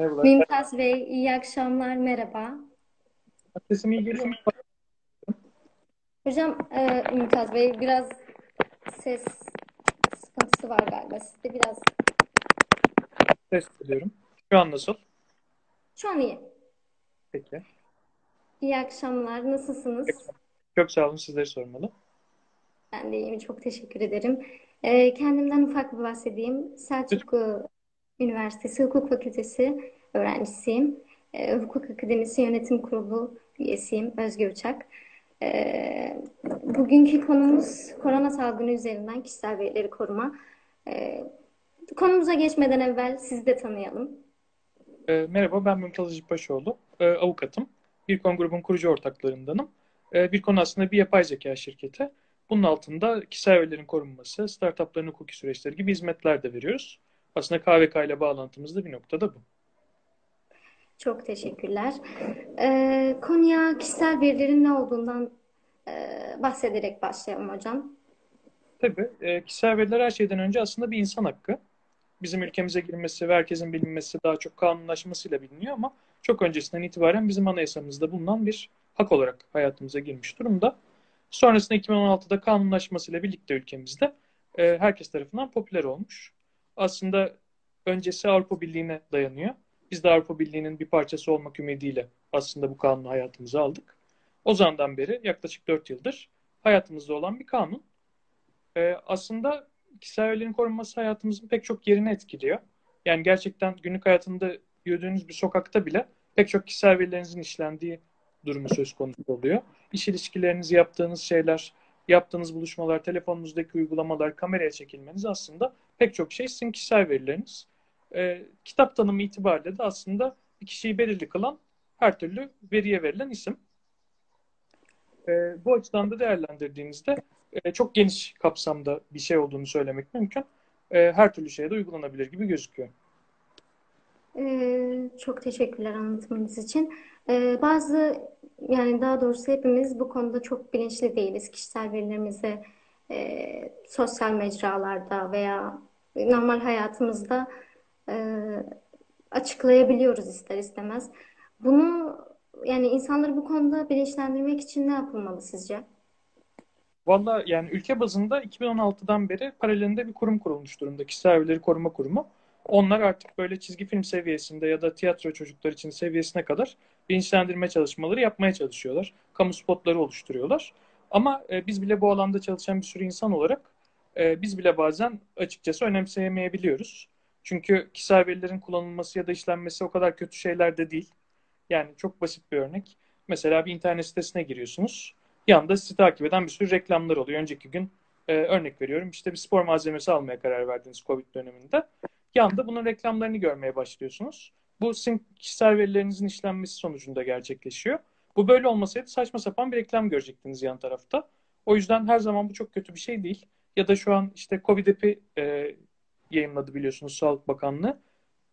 Merhabalar. Mümtaz Bey, iyi akşamlar, merhaba. Sesim iyi geliyor mu? Hocam, e, Mümtaz Bey, biraz ses sıkıntısı var galiba. Sizde biraz, Ses ediyorum. Şu an nasıl? şu an iyi. Peki. İyi akşamlar, nasılsınız? Çok sağ olun. Sizleri sormalı. Ben de iyiyim, çok teşekkür ederim. E, kendimden ufak bir bahsedeyim. Selçuk e, Üniversitesi Hukuk Fakültesi öğrencisiyim. E, Hukuk Akademisi Yönetim Kurulu üyesiyim, Özge Uçak. E, bugünkü konumuz korona salgını üzerinden kişisel verileri koruma. E, konumuza geçmeden evvel sizi de tanıyalım. Ee, merhaba, ben Mümtaz Cipbaşoğlu. Ee, avukatım. Birkon grubun kurucu ortaklarındanım. Ee, Birkon aslında bir yapay zeka şirketi. Bunun altında kişisel verilerin korunması, startupların hukuki süreçleri gibi hizmetler de veriyoruz. Aslında KVK ile bağlantımız da bir noktada bu. Çok teşekkürler. E, konuya kişisel verilerin ne olduğundan e, bahsederek başlayalım hocam. Tabii, e, kişisel veriler her şeyden önce aslında bir insan hakkı. Bizim ülkemize girmesi ve herkesin bilinmesi daha çok kanunlaşmasıyla biliniyor ama çok öncesinden itibaren bizim anayasamızda bulunan bir hak olarak hayatımıza girmiş durumda. Sonrasında 2016'da kanunlaşmasıyla birlikte ülkemizde e, herkes tarafından popüler olmuş. Aslında öncesi Avrupa Birliği'ne dayanıyor. Biz de Avrupa Birliği'nin bir parçası olmak ümidiyle aslında bu kanunu hayatımıza aldık. O zamandan beri yaklaşık 4 yıldır hayatımızda olan bir kanun. E, aslında kişisel verilerin korunması hayatımızın pek çok yerini etkiliyor. Yani gerçekten günlük hayatında yürüdüğünüz bir sokakta bile pek çok kişisel verilerinizin işlendiği durumu söz konusu oluyor. İş ilişkilerinizi yaptığınız şeyler, yaptığınız buluşmalar, telefonunuzdaki uygulamalar, kameraya çekilmeniz aslında pek çok şey sizin kişisel verileriniz. Ee, kitap tanımı itibariyle de aslında bir kişiyi belirli kılan her türlü veriye verilen isim. Ee, bu açıdan da değerlendirdiğinizde e, çok geniş kapsamda bir şey olduğunu söylemek mümkün. E, her türlü şeye de uygulanabilir gibi gözüküyor. Ee, çok teşekkürler anlatmanız için. Ee, bazı yani daha doğrusu hepimiz bu konuda çok bilinçli değiliz. Kişisel verilerimizi e, sosyal mecralarda veya normal hayatımızda e, açıklayabiliyoruz ister istemez. Bunu yani insanları bu konuda bilinçlendirmek için ne yapılmalı sizce? Valla yani ülke bazında 2016'dan beri paralelinde bir kurum kurulmuş durumda. Kişisel verileri koruma kurumu. Onlar artık böyle çizgi film seviyesinde ya da tiyatro çocuklar için seviyesine kadar bilinçlendirme çalışmaları yapmaya çalışıyorlar. Kamu spotları oluşturuyorlar. Ama e, biz bile bu alanda çalışan bir sürü insan olarak e, biz bile bazen açıkçası önemseyemeyebiliyoruz. Çünkü kişisel verilerin kullanılması ya da işlenmesi o kadar kötü şeyler de değil. Yani çok basit bir örnek. Mesela bir internet sitesine giriyorsunuz. Yanında sizi takip eden bir sürü reklamlar oluyor. Önceki gün e, örnek veriyorum işte bir spor malzemesi almaya karar verdiniz Covid döneminde. Yanında bunun reklamlarını görmeye başlıyorsunuz. Bu sizin kişisel verilerinizin işlenmesi sonucunda gerçekleşiyor. Bu böyle olmasaydı saçma sapan bir reklam görecektiniz yan tarafta. O yüzden her zaman bu çok kötü bir şey değil. Ya da şu an işte Covid epi e, yayınladı biliyorsunuz Sağlık Bakanlığı.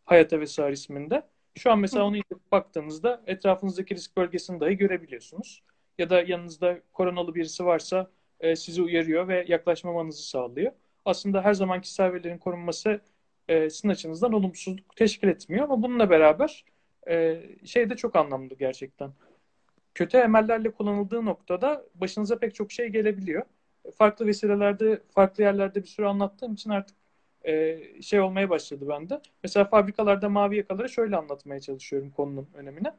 Hayata vesaire isminde. Şu an mesela onu baktığınızda etrafınızdaki risk bölgesini dahi görebiliyorsunuz. Ya da yanınızda koronalı birisi varsa e, sizi uyarıyor ve yaklaşmamanızı sağlıyor. Aslında her zaman kişisel verilerin korunması e, sizin açınızdan olumsuzluk teşkil etmiyor ama bununla beraber e, şey de çok anlamlı gerçekten. Kötü emellerle kullanıldığı noktada başınıza pek çok şey gelebiliyor. Farklı vesilelerde, farklı yerlerde bir sürü anlattığım için artık e, şey olmaya başladı bende. Mesela fabrikalarda mavi yakaları şöyle anlatmaya çalışıyorum konunun önemine.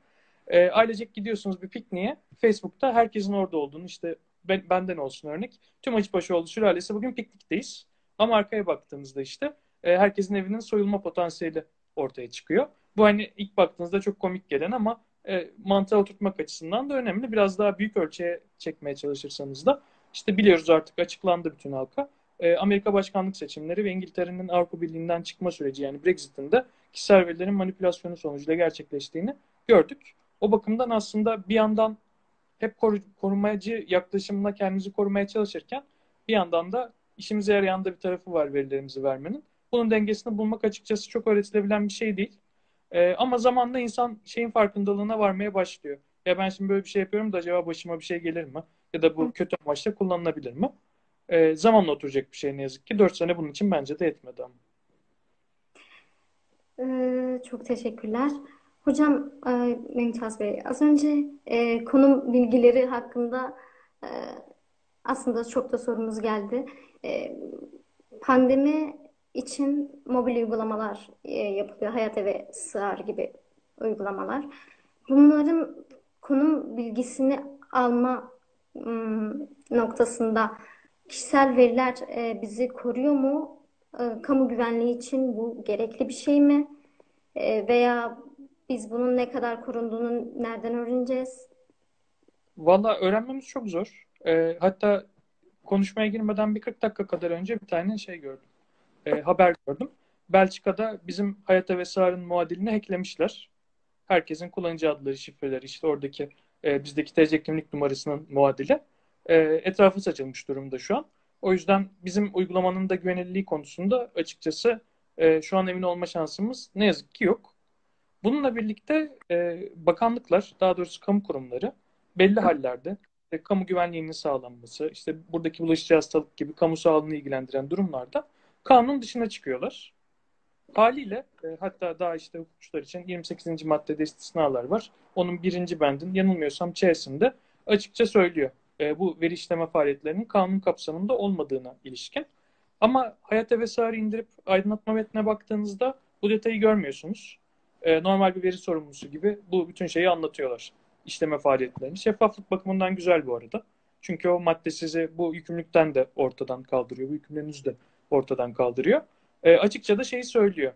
E, ailecek gidiyorsunuz bir pikniğe. Facebook'ta herkesin orada olduğunu işte ben, benden olsun örnek. Tüm Hacıbaşıoğlu sülalesi bugün piknikteyiz. Ama arkaya baktığımızda işte e, herkesin evinin soyulma potansiyeli ortaya çıkıyor. Bu hani ilk baktığınızda çok komik gelen ama e, mantığa oturtmak açısından da önemli. Biraz daha büyük ölçüye çekmeye çalışırsanız da işte biliyoruz artık açıklandı bütün halka. E, Amerika başkanlık seçimleri ve İngiltere'nin Avrupa Birliği'nden çıkma süreci yani Brexit'in de kişisel verilerin manipülasyonu sonucunda gerçekleştiğini gördük. O bakımdan aslında bir yandan hep koru, korumacı yaklaşımla kendimizi korumaya çalışırken bir yandan da işimize yarayan da bir tarafı var verilerimizi vermenin. Bunun dengesini bulmak açıkçası çok öğretilebilen bir şey değil. Ee, ama zamanla insan şeyin farkındalığına varmaya başlıyor. Ya ben şimdi böyle bir şey yapıyorum da acaba başıma bir şey gelir mi? Ya da bu kötü amaçla kullanılabilir mi? Ee, zamanla oturacak bir şey ne yazık ki. Dört sene bunun için bence de yetmedi ama. Ee, çok teşekkürler. Hocam, e, Mümtaz Bey, az önce e, konum bilgileri hakkında e, aslında çok da sorumuz geldi. E, pandemi için mobil uygulamalar e, yapılıyor. Hayat Eve Sığar gibi uygulamalar. Bunların konum bilgisini alma noktasında kişisel veriler e, bizi koruyor mu? E, kamu güvenliği için bu gerekli bir şey mi? E, veya biz bunun ne kadar korunduğunu nereden öğreneceğiz? Valla öğrenmemiz çok zor. Hatta konuşmaya girmeden bir 40 dakika kadar önce bir tane şey gördüm. Haber gördüm. Belçika'da bizim Hayata ve muadilini hacklemişler. Herkesin kullanıcı adları, şifreleri, işte oradaki e, bizdeki TC kimlik numarasının muadili. E, etrafı saçılmış durumda şu an. O yüzden bizim uygulamanın da güvenilirliği konusunda açıkçası e, şu an emin olma şansımız ne yazık ki yok. Bununla birlikte e, bakanlıklar, daha doğrusu kamu kurumları belli hallerde e, kamu güvenliğinin sağlanması, işte buradaki bulaşıcı hastalık gibi kamu sağlığını ilgilendiren durumlarda kanun dışına çıkıyorlar. Haliyle e, hatta daha işte hukukçular için 28. maddede istisnalar var. Onun birinci bendin yanılmıyorsam Ç'sinde açıkça söylüyor. E, bu veri işleme faaliyetlerinin kanun kapsamında olmadığına ilişkin. Ama hayat vesaire indirip aydınlatma metnine baktığınızda bu detayı görmüyorsunuz. E, normal bir veri sorumlusu gibi bu bütün şeyi anlatıyorlar. İşleme faaliyetlerini. Şeffaflık bakımından güzel bu arada. Çünkü o madde sizi bu yükümlülükten de ortadan kaldırıyor. Bu yükümlülüğünüzü de ortadan kaldırıyor. E, açıkça da şeyi söylüyor.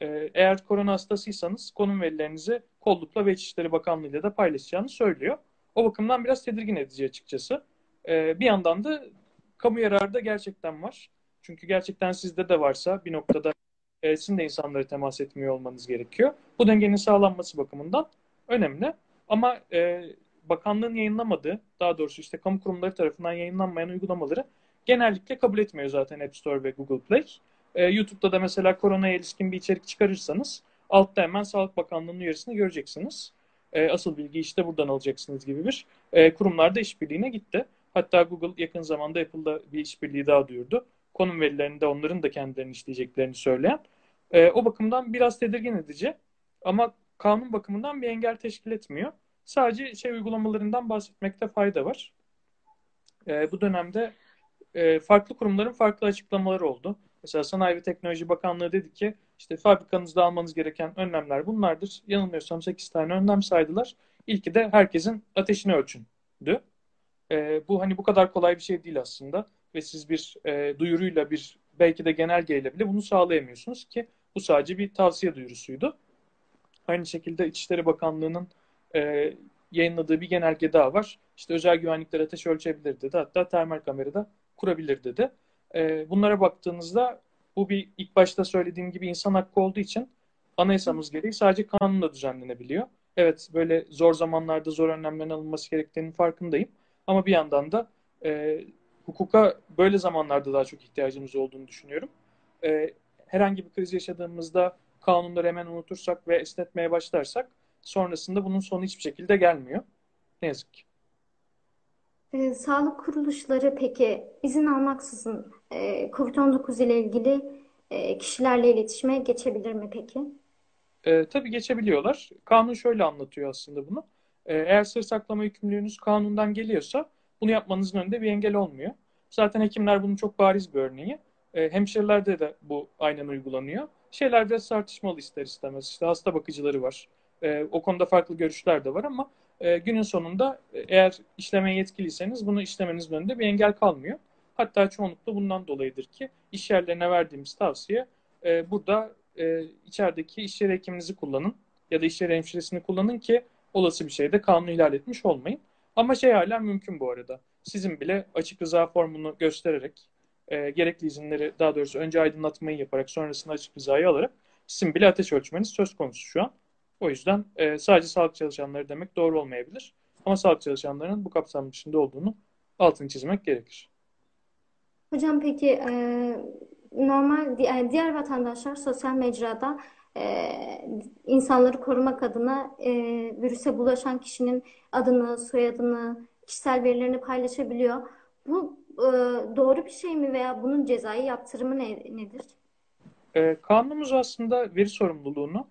E, eğer korona hastasıysanız konum verilerinizi kollukla ve İçişleri Bakanlığı ile de paylaşacağını söylüyor. O bakımdan biraz tedirgin edici açıkçası. E, bir yandan da kamu yararı da gerçekten var. Çünkü gerçekten sizde de varsa bir noktada e, sizin de insanlara temas etmiyor olmanız gerekiyor. Bu dengenin sağlanması bakımından önemli. Ama e, bakanlığın yayınlamadığı, daha doğrusu işte kamu kurumları tarafından yayınlanmayan uygulamaları genellikle kabul etmiyor zaten App Store ve Google Play. E, YouTube'da da mesela koronaya ilişkin bir içerik çıkarırsanız altta hemen Sağlık Bakanlığı'nın uyarısını göreceksiniz. E, asıl bilgi işte buradan alacaksınız gibi bir e, kurumlarda işbirliğine gitti. Hatta Google yakın zamanda Apple'da bir işbirliği daha duyurdu. Konum verilerini de onların da kendilerini işleyeceklerini söyleyen. E, o bakımdan biraz tedirgin edici ama kanun bakımından bir engel teşkil etmiyor. Sadece şey uygulamalarından bahsetmekte fayda var. E, bu dönemde e, farklı kurumların farklı açıklamaları oldu. Mesela Sanayi ve Teknoloji Bakanlığı dedi ki işte fabrikanızda almanız gereken önlemler bunlardır. Yanılmıyorsam 8 tane önlem saydılar. İlki de herkesin ateşini ölçündü. E, bu hani bu kadar kolay bir şey değil aslında ve siz bir e, duyuruyla bir belki de genelgeyle bile bunu sağlayamıyorsunuz ki bu sadece bir tavsiye duyurusuydu. Aynı şekilde İçişleri Bakanlığı'nın e, yayınladığı bir genelge daha var. İşte özel güvenlikler ateş ölçebilir dedi. Hatta termal kamerada kurabilir dedi. E, bunlara baktığınızda bu bir ilk başta söylediğim gibi insan hakkı olduğu için anayasamız gereği sadece kanunla düzenlenebiliyor. Evet böyle zor zamanlarda zor önlemlerin alınması gerektiğinin farkındayım. Ama bir yandan da e, hukuka böyle zamanlarda daha çok ihtiyacımız olduğunu düşünüyorum. E, herhangi bir kriz yaşadığımızda kanunları hemen unutursak ve esnetmeye başlarsak sonrasında bunun sonu hiçbir şekilde gelmiyor. Ne yazık ki. Ee, sağlık kuruluşları peki izin almaksızın e, COVID-19 ile ilgili e, kişilerle iletişime geçebilir mi peki? E, tabii geçebiliyorlar. Kanun şöyle anlatıyor aslında bunu. E, eğer sır saklama yükümlülüğünüz kanundan geliyorsa bunu yapmanızın önünde bir engel olmuyor. Zaten hekimler bunun çok bariz bir örneği. E, hemşirelerde de bu aynen uygulanıyor. Şeyler biraz tartışmalı ister istemez. İşte hasta bakıcıları var. E, o konuda farklı görüşler de var ama e, günün sonunda e, eğer işlemeye yetkiliyseniz bunu işlemenizin önünde bir engel kalmıyor. Hatta çoğunlukla bundan dolayıdır ki iş yerlerine verdiğimiz tavsiye e, burada e, içerideki iş yeri hekiminizi kullanın ya da iş yeri hemşiresini kullanın ki olası bir şeyde kanunu ihlal etmiş olmayın. Ama şey hala mümkün bu arada. Sizin bile açık rıza formunu göstererek e, gerekli izinleri daha doğrusu önce aydınlatmayı yaparak sonrasında açık rızayı alarak sizin bile ateş ölçmeniz söz konusu şu an. O yüzden e, sadece sağlık çalışanları demek doğru olmayabilir. Ama sağlık çalışanlarının bu kapsam dışında olduğunu altını çizmek gerekir. Hocam peki e, normal yani diğer vatandaşlar sosyal mecrada e, insanları korumak adına e, virüse bulaşan kişinin adını, soyadını, kişisel verilerini paylaşabiliyor. Bu e, doğru bir şey mi veya bunun cezai yaptırımı ne, nedir? E, kanunumuz aslında veri sorumluluğunu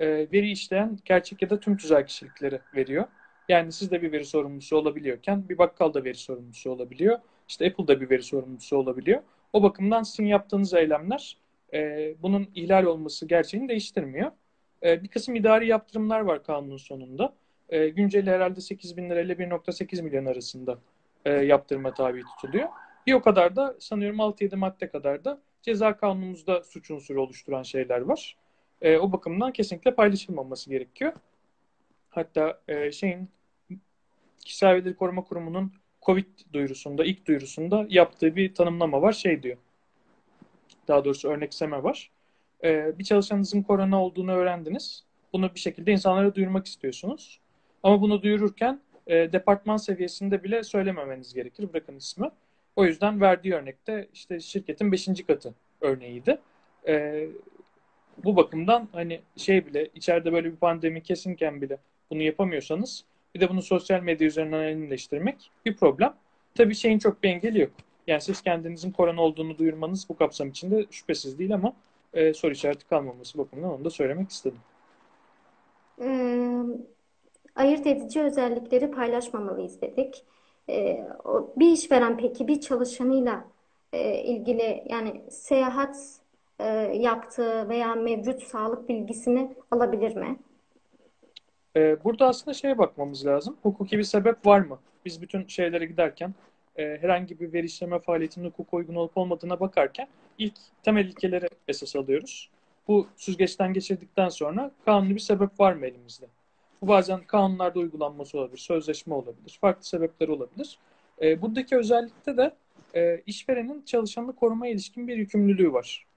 veri işleyen gerçek ya da tüm tüzel kişilikleri veriyor. Yani siz de bir veri sorumlusu olabiliyorken bir bakkal da veri sorumlusu olabiliyor. İşte Apple da bir veri sorumlusu olabiliyor. O bakımdan sizin yaptığınız eylemler e, bunun ihlal olması gerçeğini değiştirmiyor. E, bir kısım idari yaptırımlar var kanunun sonunda. E, günceli herhalde 8 bin lira ile 1.8 milyon arasında e, yaptırıma tabi tutuluyor. Bir o kadar da sanıyorum 6-7 madde kadar da ceza kanunumuzda suç unsuru oluşturan şeyler var. E, o bakımdan kesinlikle paylaşılmaması gerekiyor. Hatta e, şeyin Kişisel Verileri Koruma Kurumu'nun Covid duyurusunda, ilk duyurusunda yaptığı bir tanımlama var. Şey diyor. Daha doğrusu örnekseme var. E, bir çalışanınızın korona olduğunu öğrendiniz. Bunu bir şekilde insanlara duyurmak istiyorsunuz. Ama bunu duyururken e, departman seviyesinde bile söylememeniz gerekir. Bırakın ismi. O yüzden verdiği örnekte işte şirketin beşinci katı örneğiydi. E, bu bakımdan hani şey bile içeride böyle bir pandemi kesinken bile bunu yapamıyorsanız bir de bunu sosyal medya üzerinden elinleştirmek bir problem. Tabii şeyin çok bir engeli yok. Yani siz kendinizin korona olduğunu duyurmanız bu kapsam içinde şüphesiz değil ama e, soru işareti kalmaması bakımından onu da söylemek istedim. Ee, ayırt edici özellikleri paylaşmamalıyız dedik. O, bir işveren peki bir çalışanıyla e, ilgili yani seyahat e, yaptığı veya mevcut sağlık bilgisini alabilir mi? Ee, burada aslında şeye bakmamız lazım. Hukuki bir sebep var mı? Biz bütün şeylere giderken e, herhangi bir veri işleme faaliyetinin hukuk uygun olup olmadığına bakarken ilk temel ilkeleri esas alıyoruz. Bu süzgeçten geçirdikten sonra kanuni bir sebep var mı elimizde? Bu bazen kanunlarda uygulanması olabilir, sözleşme olabilir, farklı sebepler olabilir. E, buradaki özellikte de e, işverenin çalışanını korumaya ilişkin bir yükümlülüğü var.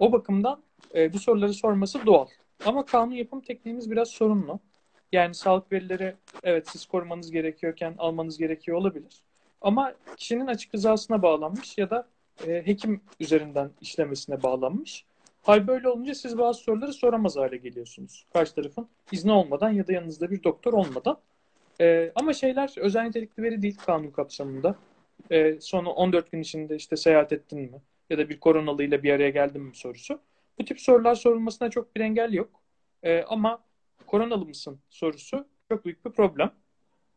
O bakımdan e, bu soruları sorması doğal. Ama kanun yapım tekniğimiz biraz sorunlu. Yani sağlık verileri evet siz korumanız gerekiyorken almanız gerekiyor olabilir. Ama kişinin açık rızasına bağlanmış ya da e, hekim üzerinden işlemesine bağlanmış. Hal böyle olunca siz bazı soruları soramaz hale geliyorsunuz. Karşı tarafın izni olmadan ya da yanınızda bir doktor olmadan. E, ama şeyler özel nitelikli veri değil kanun kapsamında. E, sonra 14 gün içinde işte seyahat ettin mi? Ya da bir koronalıyla bir araya geldin mi sorusu. Bu tip sorular sorulmasına çok bir engel yok. E, ama koronalı mısın sorusu çok büyük bir problem.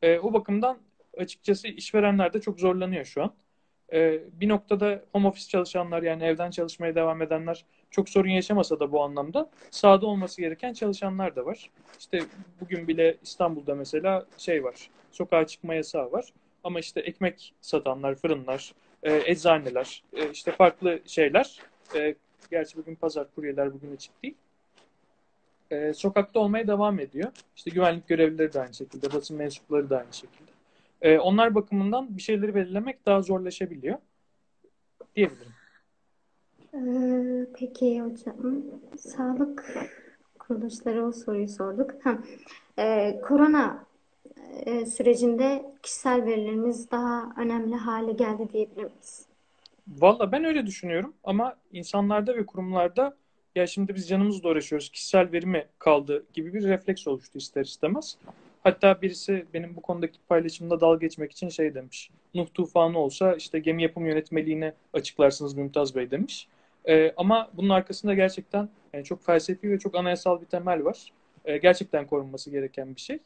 E, o bakımdan açıkçası işverenler de çok zorlanıyor şu an. E, bir noktada home office çalışanlar yani evden çalışmaya devam edenler çok sorun yaşamasa da bu anlamda sahada olması gereken çalışanlar da var. İşte bugün bile İstanbul'da mesela şey var. Sokağa çıkma yasağı var. Ama işte ekmek satanlar, fırınlar, e, eczaneler, e, işte farklı şeyler. E, gerçi bugün pazar kuryeler bugün açık değil e, sokakta olmaya devam ediyor. İşte güvenlik görevlileri de aynı şekilde, basın mensupları da aynı şekilde. E, onlar bakımından bir şeyleri belirlemek daha zorlaşabiliyor diyebilirim. Ee, peki hocam, sağlık kuruluşları o soruyu sorduk. Ha, e, korona e, sürecinde kişisel verilerimiz daha önemli hale geldi diyebilir miyiz? Valla ben öyle düşünüyorum ama insanlarda ve kurumlarda ya şimdi biz canımızla uğraşıyoruz kişisel veri mi kaldı gibi bir refleks oluştu ister istemez. Hatta birisi benim bu konudaki paylaşımda dalga geçmek için şey demiş. Nuh tufanı olsa işte gemi yapım yönetmeliğini açıklarsınız Mümtaz Bey demiş. Ee, ama bunun arkasında gerçekten yani çok felsefi ve çok anayasal bir temel var. Ee, gerçekten korunması gereken bir şey.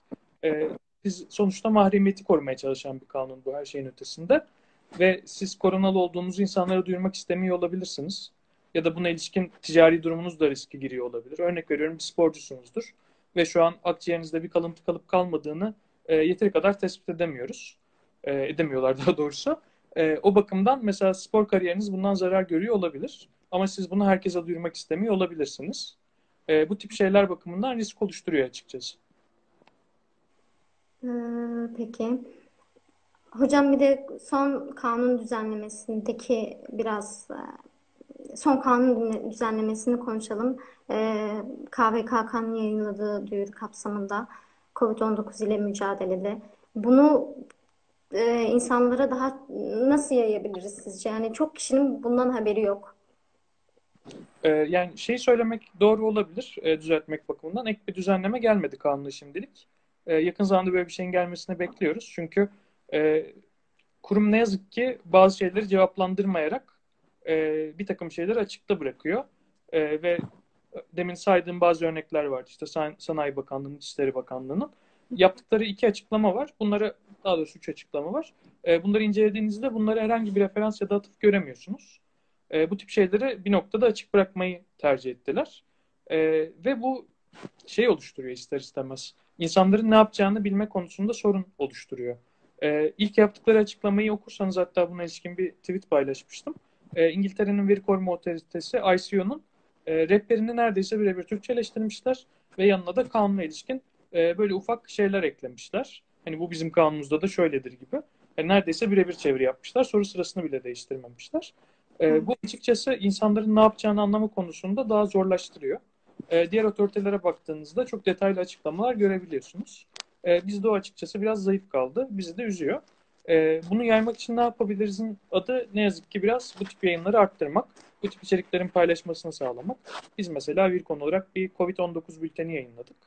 Ee, biz sonuçta mahremiyeti korumaya çalışan bir kanun bu her şeyin ötesinde. Ve siz koronalı olduğunuzu insanlara duyurmak istemiyor olabilirsiniz ya da buna ilişkin ticari durumunuz da riske giriyor olabilir. Örnek veriyorum bir sporcusunuzdur ve şu an akciğerinizde bir kalıntı kalıp kalmadığını e, yeteri kadar tespit edemiyoruz. E, edemiyorlar daha doğrusu. E, o bakımdan mesela spor kariyeriniz bundan zarar görüyor olabilir. Ama siz bunu herkese duyurmak istemiyor olabilirsiniz. E, bu tip şeyler bakımından risk oluşturuyor açıkçası. Peki. Hocam bir de son kanun düzenlemesindeki biraz e, son kanun düzenlemesini konuşalım. Ee, KVKK'nın yayınladığı duyuru kapsamında COVID-19 ile mücadelede. Bunu e, insanlara daha nasıl yayabiliriz sizce? Yani çok kişinin bundan haberi yok. Ee, yani şey söylemek doğru olabilir e, düzeltmek bakımından. Ek bir düzenleme gelmedi kanuna şimdilik. E, yakın zamanda böyle bir şeyin gelmesini bekliyoruz. Çünkü e, kurum ne yazık ki bazı şeyleri cevaplandırmayarak e, bir takım şeyleri açıkta bırakıyor. E, ve demin saydığım bazı örnekler vardı. İşte Sanayi Bakanlığı'nın, İçişleri Bakanlığı'nın yaptıkları iki açıklama var. Bunları daha doğrusu üç açıklama var. E, bunları incelediğinizde bunları herhangi bir referans ya da atıf göremiyorsunuz. E, bu tip şeyleri bir noktada açık bırakmayı tercih ettiler. E, ve bu şey oluşturuyor ister istemez. İnsanların ne yapacağını bilme konusunda sorun oluşturuyor. E, ilk yaptıkları açıklamayı okursanız hatta buna ilişkin bir tweet paylaşmıştım. E, İngiltere'nin veri koruma otoritesi ICO'nun e, rehberini neredeyse birebir Türkçeleştirmişler ve yanına da kanuna ilişkin e, böyle ufak şeyler eklemişler. Hani bu bizim kanunumuzda da şöyledir gibi. Yani neredeyse birebir çeviri yapmışlar. Soru sırasını bile değiştirmemişler. E, bu açıkçası insanların ne yapacağını anlama konusunda daha zorlaştırıyor. E, diğer otoritelere baktığınızda çok detaylı açıklamalar görebiliyorsunuz. E, bizde o açıkçası biraz zayıf kaldı. Bizi de üzüyor. E, bunu yaymak için ne yapabilirizin adı ne yazık ki biraz bu tip yayınları arttırmak. Bu tip içeriklerin paylaşmasını sağlamak. Biz mesela bir konu olarak bir COVID-19 bülteni yayınladık.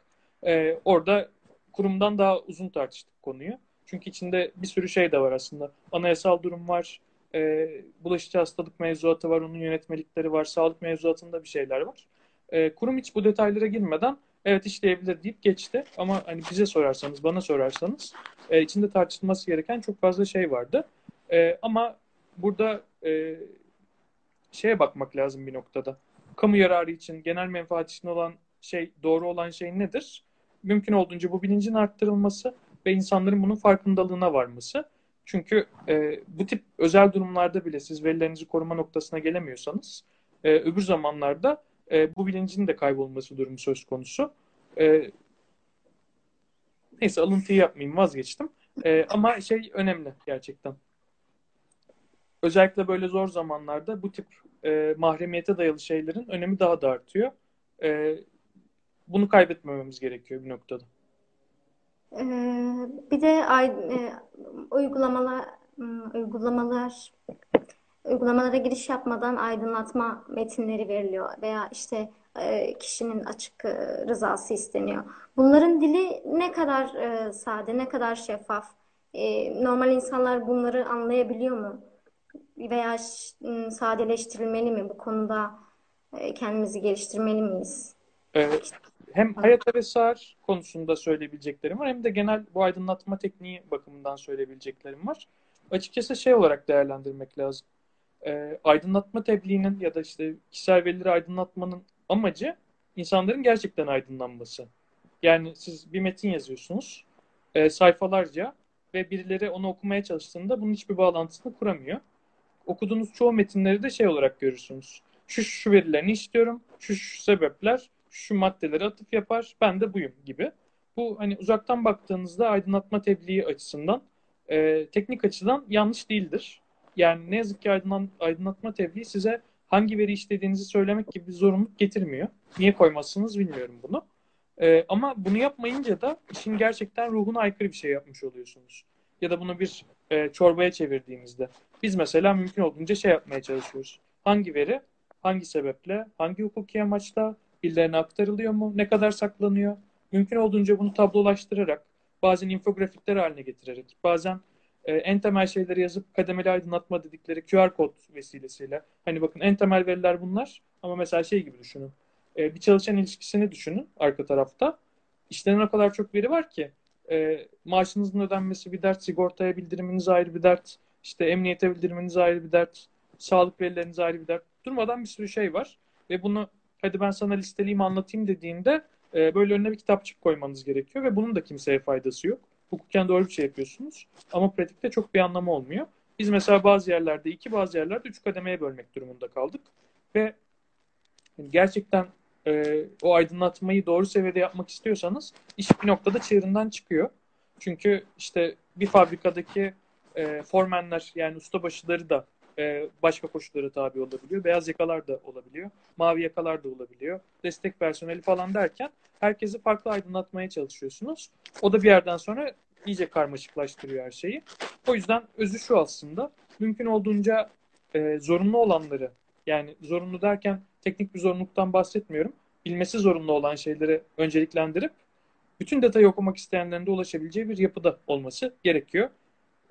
E, orada kurumdan daha uzun tartıştık konuyu. Çünkü içinde bir sürü şey de var aslında. Anayasal durum var, e, bulaşıcı hastalık mevzuatı var, onun yönetmelikleri var, sağlık mevzuatında bir şeyler var. E, kurum hiç bu detaylara girmeden evet işleyebilir deyip geçti. Ama hani bize sorarsanız, bana sorarsanız e, içinde tartışılması gereken çok fazla şey vardı. E, ama burada e, şeye bakmak lazım bir noktada. Kamu yararı için, genel menfaat için olan şey, doğru olan şey nedir? Mümkün olduğunca bu bilincin arttırılması ve insanların bunun farkındalığına varması. Çünkü e, bu tip özel durumlarda bile siz verilerinizi koruma noktasına gelemiyorsanız e, öbür zamanlarda e, bu bilincin de kaybolması durumu söz konusu. E, neyse alıntıyı yapmayayım vazgeçtim. E, ama şey önemli gerçekten. Özellikle böyle zor zamanlarda bu tip e, mahremiyete dayalı şeylerin önemi daha da artıyor. E, bunu kaybetmememiz gerekiyor bir noktada. Ee, bir de e, uygulamalar uygulamalar uygulamalara giriş yapmadan aydınlatma metinleri veriliyor veya işte e, kişinin açık e, rızası isteniyor. Bunların dili ne kadar e, sade, ne kadar şeffaf? Normal insanlar bunları anlayabiliyor mu? Veya sadeleştirilmeli mi? Bu konuda kendimizi geliştirmeli miyiz? Evet. Hem hayat ve konusunda söyleyebileceklerim var hem de genel bu aydınlatma tekniği bakımından söyleyebileceklerim var. Açıkçası şey olarak değerlendirmek lazım. E, aydınlatma tebliğinin ya da işte kişisel verileri aydınlatmanın amacı insanların gerçekten aydınlanması. Yani siz bir metin yazıyorsunuz e, sayfalarca ve birileri onu okumaya çalıştığında bunun hiçbir bağlantısını kuramıyor. Okuduğunuz çoğu metinleri de şey olarak görürsünüz. Şu şu verilerini istiyorum, şu şu sebepler, şu maddeleri atıf yapar, ben de buyum gibi. Bu hani uzaktan baktığınızda aydınlatma tebliği açısından e, teknik açıdan yanlış değildir. Yani ne yazık ki aydınlan, aydınlatma tebliği size hangi veri istediğinizi söylemek gibi bir zorunluluk getirmiyor. Niye koymazsınız bilmiyorum bunu. E, ama bunu yapmayınca da işin gerçekten ruhuna aykırı bir şey yapmış oluyorsunuz. Ya da bunu bir e, çorbaya çevirdiğinizde. Biz mesela mümkün olduğunca şey yapmaya çalışıyoruz. Hangi veri, hangi sebeple, hangi hukuki amaçla, birilerine aktarılıyor mu, ne kadar saklanıyor? Mümkün olduğunca bunu tablolaştırarak, bazen infografikler haline getirerek, bazen e, en temel şeyleri yazıp kademeli aydınlatma dedikleri QR kod vesilesiyle. Hani bakın en temel veriler bunlar ama mesela şey gibi düşünün. E, bir çalışan ilişkisini düşünün arka tarafta. İşlenen o kadar çok veri var ki e, maaşınızın ödenmesi bir dert, sigortaya bildiriminiz ayrı bir dert, işte emniyete bildiriminiz ayrı bir dert, sağlık verileriniz ayrı bir dert. Durmadan bir sürü şey var ve bunu hadi ben sana listeleyeyim anlatayım dediğinde e, böyle önüne bir kitapçık koymanız gerekiyor ve bunun da kimseye faydası yok. Hukuken doğru bir şey yapıyorsunuz ama pratikte çok bir anlamı olmuyor. Biz mesela bazı yerlerde iki, bazı yerlerde üç kademeye bölmek durumunda kaldık ve gerçekten e, o aydınlatmayı doğru seviyede yapmak istiyorsanız iş bir noktada çığırından çıkıyor. Çünkü işte bir fabrikadaki e, formenler yani ustabaşıları da e, başka koşullara tabi olabiliyor. Beyaz yakalar da olabiliyor. Mavi yakalar da olabiliyor. Destek personeli falan derken herkesi farklı aydınlatmaya çalışıyorsunuz. O da bir yerden sonra iyice karmaşıklaştırıyor her şeyi. O yüzden özü şu aslında. Mümkün olduğunca e, zorunlu olanları yani zorunlu derken teknik bir zorunluluktan bahsetmiyorum. Bilmesi zorunlu olan şeyleri önceliklendirip bütün detayı okumak isteyenlerin de ulaşabileceği bir yapıda olması gerekiyor.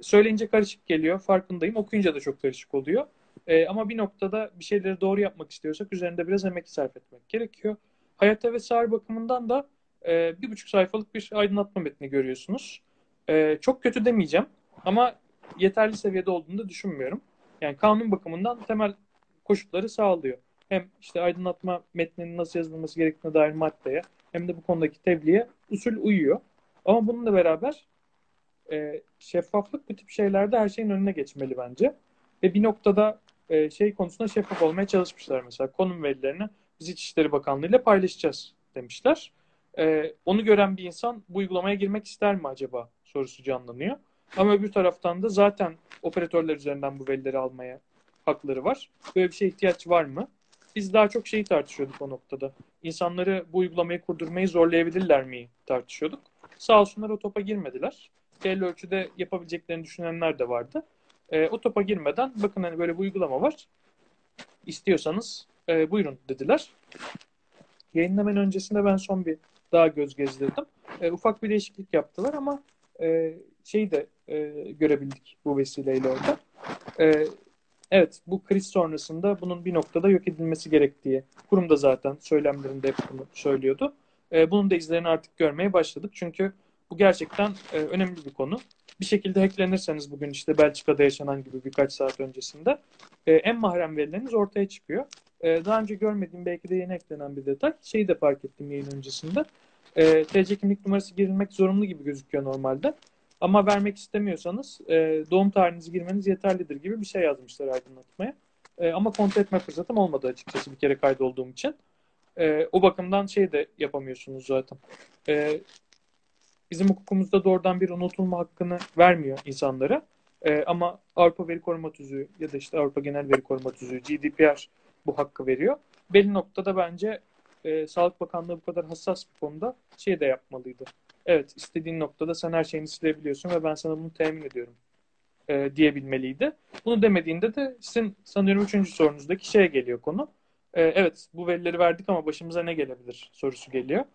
Söyleyince karışık geliyor, farkındayım. Okuyunca da çok karışık oluyor. E, ama bir noktada bir şeyleri doğru yapmak istiyorsak üzerinde biraz emek sarf etmek gerekiyor. Hayata ve sağır bakımından da e, bir buçuk sayfalık bir aydınlatma metni görüyorsunuz. E, çok kötü demeyeceğim ama yeterli seviyede olduğunu da düşünmüyorum. Yani kanun bakımından temel koşulları sağlıyor. Hem işte aydınlatma metninin nasıl yazılması gerektiğine dair maddeye hem de bu konudaki tebliğe usul uyuyor. Ama bununla beraber e, şeffaflık bu tip şeylerde her şeyin önüne geçmeli bence. Ve bir noktada e, şey konusunda şeffaf olmaya çalışmışlar mesela. Konum verilerini biz İçişleri Bakanlığı ile paylaşacağız demişler. E, onu gören bir insan bu uygulamaya girmek ister mi acaba sorusu canlanıyor. Ama öbür taraftan da zaten operatörler üzerinden bu verileri almaya hakları var. Böyle bir şeye ihtiyaç var mı? Biz daha çok şeyi tartışıyorduk o noktada. İnsanları bu uygulamayı kurdurmayı zorlayabilirler mi tartışıyorduk. Sağ olsunlar o topa girmediler. Belli ölçüde yapabileceklerini düşünenler de vardı. E, o topa girmeden bakın hani böyle bir uygulama var. İstiyorsanız e, buyurun dediler. Yayınlamanın öncesinde ben son bir daha göz gezdirdim. E, ufak bir değişiklik yaptılar ama e, şeyi de e, görebildik bu vesileyle orada. E, evet bu kriz sonrasında bunun bir noktada yok edilmesi gerektiği kurum da zaten söylemlerinde hep bunu söylüyordu. E, bunun da izlerini artık görmeye başladık. Çünkü bu gerçekten e, önemli bir konu. Bir şekilde hacklenirseniz bugün işte Belçika'da yaşanan gibi birkaç saat öncesinde e, en mahrem verileriniz ortaya çıkıyor. E, daha önce görmediğim belki de yeni eklenen bir detay. Şeyi de fark ettim yayın öncesinde. E, TC kimlik numarası girilmek zorunlu gibi gözüküyor normalde. Ama vermek istemiyorsanız e, doğum tarihinizi girmeniz yeterlidir gibi bir şey yazmışlar aydınlatmaya. E, ama kontrol etme fırsatım olmadı açıkçası bir kere kaydolduğum için. E, o bakımdan şey de yapamıyorsunuz zaten. E, bizim hukukumuzda doğrudan bir unutulma hakkını vermiyor insanlara. E, ama Avrupa Veri Koruma Tüzüğü ya da işte Avrupa Genel Veri Koruma Tüzüğü GDPR bu hakkı veriyor. Belli noktada bence e, Sağlık Bakanlığı bu kadar hassas bir konuda şey de yapmalıydı. Evet istediğin noktada sen her şeyini silebiliyorsun ve ben sana bunu temin ediyorum e, diyebilmeliydi. Bunu demediğinde de sizin sanıyorum üçüncü sorunuzdaki şeye geliyor konu. E, evet bu verileri verdik ama başımıza ne gelebilir sorusu geliyor.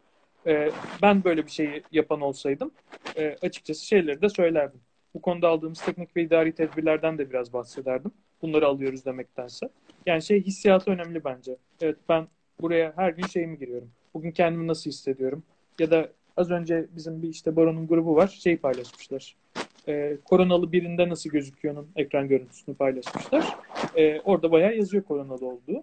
E, ben böyle bir şeyi yapan olsaydım e, açıkçası şeyleri de söylerdim. Bu konuda aldığımız teknik ve idari tedbirlerden de biraz bahsederdim. Bunları alıyoruz demektense. Yani şey hissiyatı önemli bence. Evet ben buraya her gün şeyimi giriyorum. Bugün kendimi nasıl hissediyorum? Ya da az önce bizim bir işte Baron'un grubu var. Şey paylaşmışlar. Ee, koronalı birinde nasıl gözüküyor'nun ekran görüntüsünü paylaşmışlar. Ee, orada bayağı yazıyor koronalı olduğu.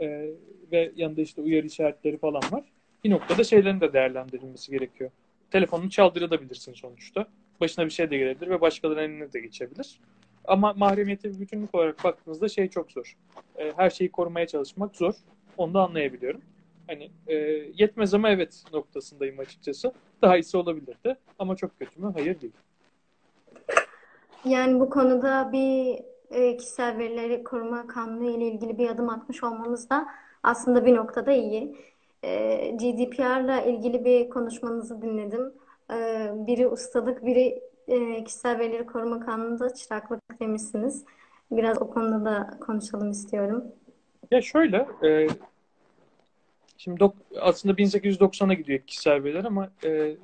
Ee, ve yanında işte uyarı işaretleri falan var. Bir noktada şeylerin de değerlendirilmesi gerekiyor. Telefonunu çaldırabilirsin sonuçta. Başına bir şey de gelebilir ve başkalarının eline de geçebilir. Ama mahremiyete bir bütünlük olarak baktığınızda şey çok zor. E, her şeyi korumaya çalışmak zor. Onu da anlayabiliyorum. Hani e, yetmez ama evet noktasındayım açıkçası. Daha iyisi olabilirdi. Ama çok kötü mü? Hayır değil. Yani bu konuda bir e, kişisel verileri koruma kanunu ile ilgili bir adım atmış olmamız da aslında bir noktada iyi. E, GDPR'la ilgili bir konuşmanızı dinledim. E, biri ustalık, biri e, kişisel verileri koruma kanununda çıraklık demişsiniz. Biraz o konuda da konuşalım istiyorum. Ya şöyle, e, şimdi dok, aslında 1890'a gidiyor kişisel veriler ama e,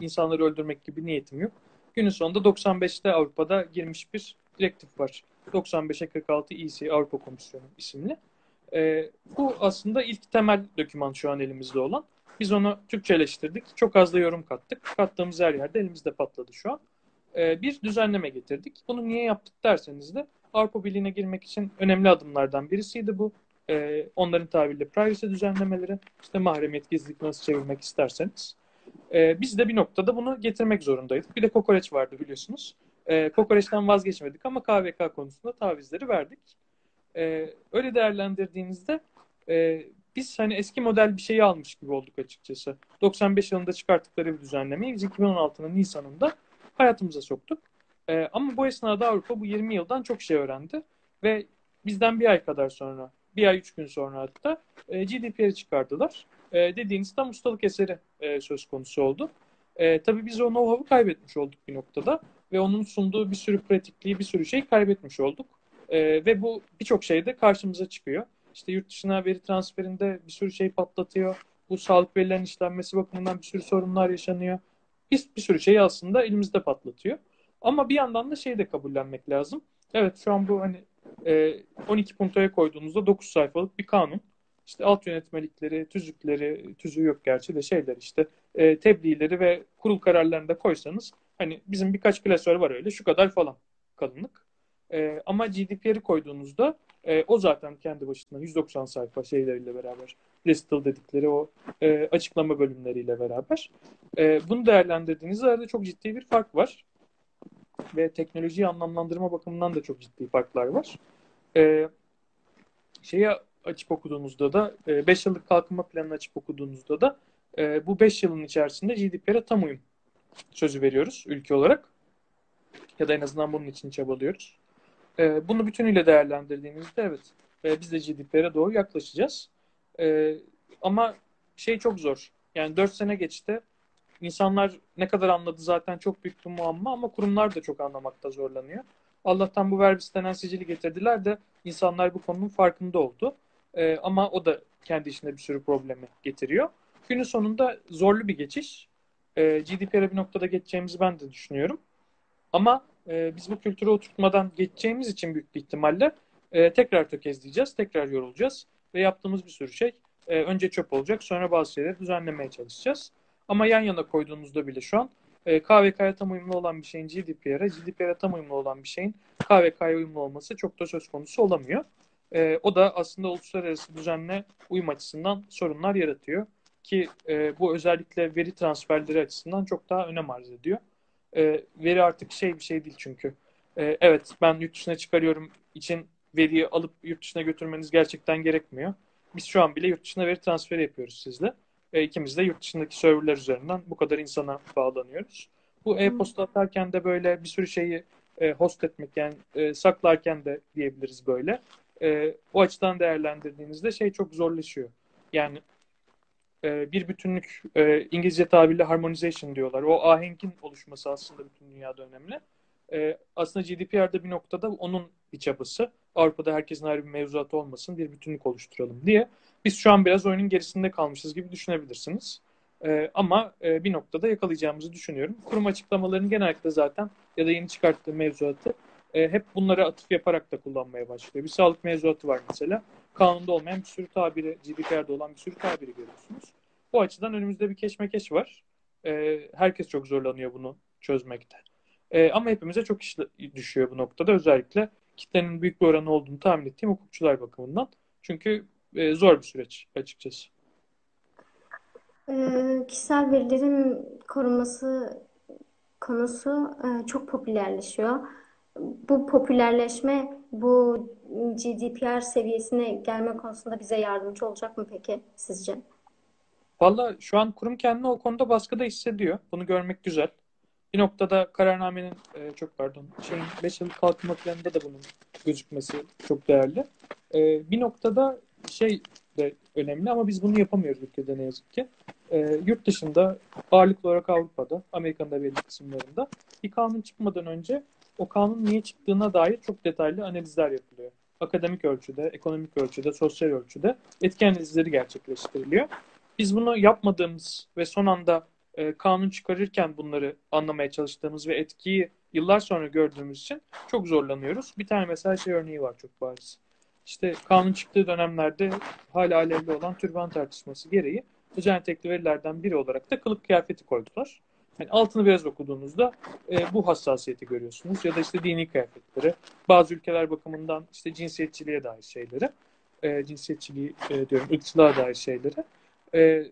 insanları öldürmek gibi niyetim yok. Günün sonunda 95'te Avrupa'da girmiş bir direktif var. 95'e 46 EC Avrupa Komisyonu isimli. E, bu aslında ilk temel doküman şu an elimizde olan. Biz onu Türkçeleştirdik. Çok az da yorum kattık. Kattığımız her yerde elimizde patladı şu an. E, bir düzenleme getirdik. Bunu niye yaptık derseniz de Avrupa Birliği'ne girmek için önemli adımlardan birisiydi bu. E, onların tabiriyle privacy düzenlemeleri, işte mahremiyet, gizlilik nasıl çevirmek isterseniz. E, biz de bir noktada bunu getirmek zorundaydık. Bir de kokoreç vardı biliyorsunuz. E, kokoreçten vazgeçmedik ama KVK konusunda tavizleri verdik. E, öyle değerlendirdiğinizde e, biz hani eski model bir şeyi almış gibi olduk açıkçası. 95 yılında çıkarttıkları bir düzenlemeyi biz 2016'nın Nisan'ında hayatımıza soktuk. E, ama bu esnada Avrupa bu 20 yıldan çok şey öğrendi ve bizden bir ay kadar sonra, bir ay üç gün sonra hatta e, GDPR'i çıkardılar. E, dediğiniz tam ustalık eseri e, söz konusu oldu. E, tabii biz o know-how'u kaybetmiş olduk bir noktada ve onun sunduğu bir sürü pratikliği, bir sürü şey kaybetmiş olduk. E, ve bu birçok şeyde karşımıza çıkıyor. İşte yurt dışına veri transferinde bir sürü şey patlatıyor. Bu sağlık verilerinin işlenmesi bakımından bir sürü sorunlar yaşanıyor. Bir, bir sürü şeyi aslında elimizde patlatıyor. Ama bir yandan da şeyi de kabullenmek lazım. Evet şu an bu hani e, 12 puntoya koyduğunuzda 9 sayfalık bir kanun. İşte alt yönetmelikleri, tüzükleri, tüzüğü yok gerçi de şeyler işte e, tebliğleri ve kurul kararlarını da koysanız hani bizim birkaç klasör var öyle şu kadar falan kalınlık. E, ama GDPR'i koyduğunuzda e, o zaten kendi başına 190 sayfa şeyleriyle beraber listel dedikleri o e, açıklama bölümleriyle beraber. E, bunu değerlendirdiğinizde arada çok ciddi bir fark var. Ve teknolojiyi anlamlandırma bakımından da çok ciddi farklar var. E, şeyi açıp okuduğunuzda da 5 e, yıllık kalkınma planını açıp okuduğunuzda da e, bu 5 yılın içerisinde GDPR'e tam uyum sözü veriyoruz ülke olarak. Ya da en azından bunun için çabalıyoruz. E, bunu bütünüyle değerlendirdiğimizde evet biz de GDPR'e doğru yaklaşacağız. Ama şey çok zor. Yani 4 sene geçti. İnsanlar ne kadar anladı zaten çok büyük bir muamma ama kurumlar da çok anlamakta zorlanıyor. Allah'tan bu verbi denen sicili getirdiler de insanlar bu konunun farkında oldu. E, ama o da kendi içinde bir sürü problemi getiriyor. Günün sonunda zorlu bir geçiş. E, GDPR'e bir noktada geçeceğimizi ben de düşünüyorum. Ama e, biz bu kültürü oturtmadan geçeceğimiz için büyük bir ihtimalle e, tekrar tökezleyeceğiz, tekrar yorulacağız. Ve yaptığımız bir sürü şey e, önce çöp olacak, sonra bazı şeyleri düzenlemeye çalışacağız. Ama yan yana koyduğunuzda bile şu an e, KVK'ya tam uyumlu olan bir şeyin GDPR'e, GDPR'e tam uyumlu olan bir şeyin KVK'ya uyumlu olması çok da söz konusu olamıyor. E, o da aslında uluslararası düzenle uyum açısından sorunlar yaratıyor. Ki e, bu özellikle veri transferleri açısından çok daha önem arz ediyor. E, veri artık şey bir şey değil çünkü. E, evet ben yurt dışına çıkarıyorum için veriyi alıp yurt dışına götürmeniz gerçekten gerekmiyor. Biz şu an bile yurt dışına veri transferi yapıyoruz sizle. E, ikimiz de yurt dışındaki serverler üzerinden bu kadar insana bağlanıyoruz. Bu e-posta atarken de böyle bir sürü şeyi e, host etmek yani e, saklarken de diyebiliriz böyle. E, o açıdan değerlendirdiğinizde şey çok zorlaşıyor. Yani e, bir bütünlük e, İngilizce tabirle harmonization diyorlar. O ahengin oluşması aslında bütün dünyada önemli. E, aslında GDPR'da bir noktada onun bir çabası. Avrupa'da herkesin ayrı bir mevzuatı olmasın, bir bütünlük oluşturalım diye. Biz şu an biraz oyunun gerisinde kalmışız gibi düşünebilirsiniz. E, ama bir noktada yakalayacağımızı düşünüyorum. Kurum açıklamalarının genellikle zaten ya da yeni çıkarttığı mevzuatı e, hep bunları atıf yaparak da kullanmaya başlıyor. Bir sağlık mevzuatı var mesela. Kanunda olmayan bir sürü tabiri, GDPR'de olan bir sürü tabiri görüyorsunuz. Bu açıdan önümüzde bir keşmekeş var. E, herkes çok zorlanıyor bunu çözmekte. E, ama hepimize çok iş düşüyor bu noktada. Özellikle kitlenin büyük bir oranı olduğunu tahmin ettiğim hukukçular bakımından. Çünkü e, zor bir süreç açıkçası. E, kişisel verilerin korunması konusu e, çok popülerleşiyor. Bu popülerleşme bu GDPR seviyesine gelme konusunda bize yardımcı olacak mı peki sizce? Valla şu an kurum kendini o konuda baskıda hissediyor. Bunu görmek güzel. Bir noktada kararnamenin e, çok pardon şeyin 5 yıllık kalkınma planında da bunun gözükmesi çok değerli. E, bir noktada şey de önemli ama biz bunu yapamıyoruz ülkede ne yazık ki. E, yurt dışında ağırlıklı olarak Avrupa'da, Amerika'nın da belli kısımlarında bir kanun çıkmadan önce o kanun niye çıktığına dair çok detaylı analizler yapılıyor. Akademik ölçüde, ekonomik ölçüde, sosyal ölçüde etki analizleri gerçekleştiriliyor. Biz bunu yapmadığımız ve son anda e, kanun çıkarırken bunları anlamaya çalıştığımız ve etkiyi yıllar sonra gördüğümüz için çok zorlanıyoruz. Bir tane mesela şey örneği var çok bariz. İşte kanun çıktığı dönemlerde hala alevli olan türban tartışması gereği özel tekli verilerden biri olarak da kılık kıyafeti koydular. Yani altını biraz okuduğunuzda e, bu hassasiyeti görüyorsunuz. Ya da işte dini kıyafetleri, bazı ülkeler bakımından işte cinsiyetçiliğe dair şeyleri, e, cinsiyetçiliği e, diyorum, ırkçılığa dair şeyleri. E,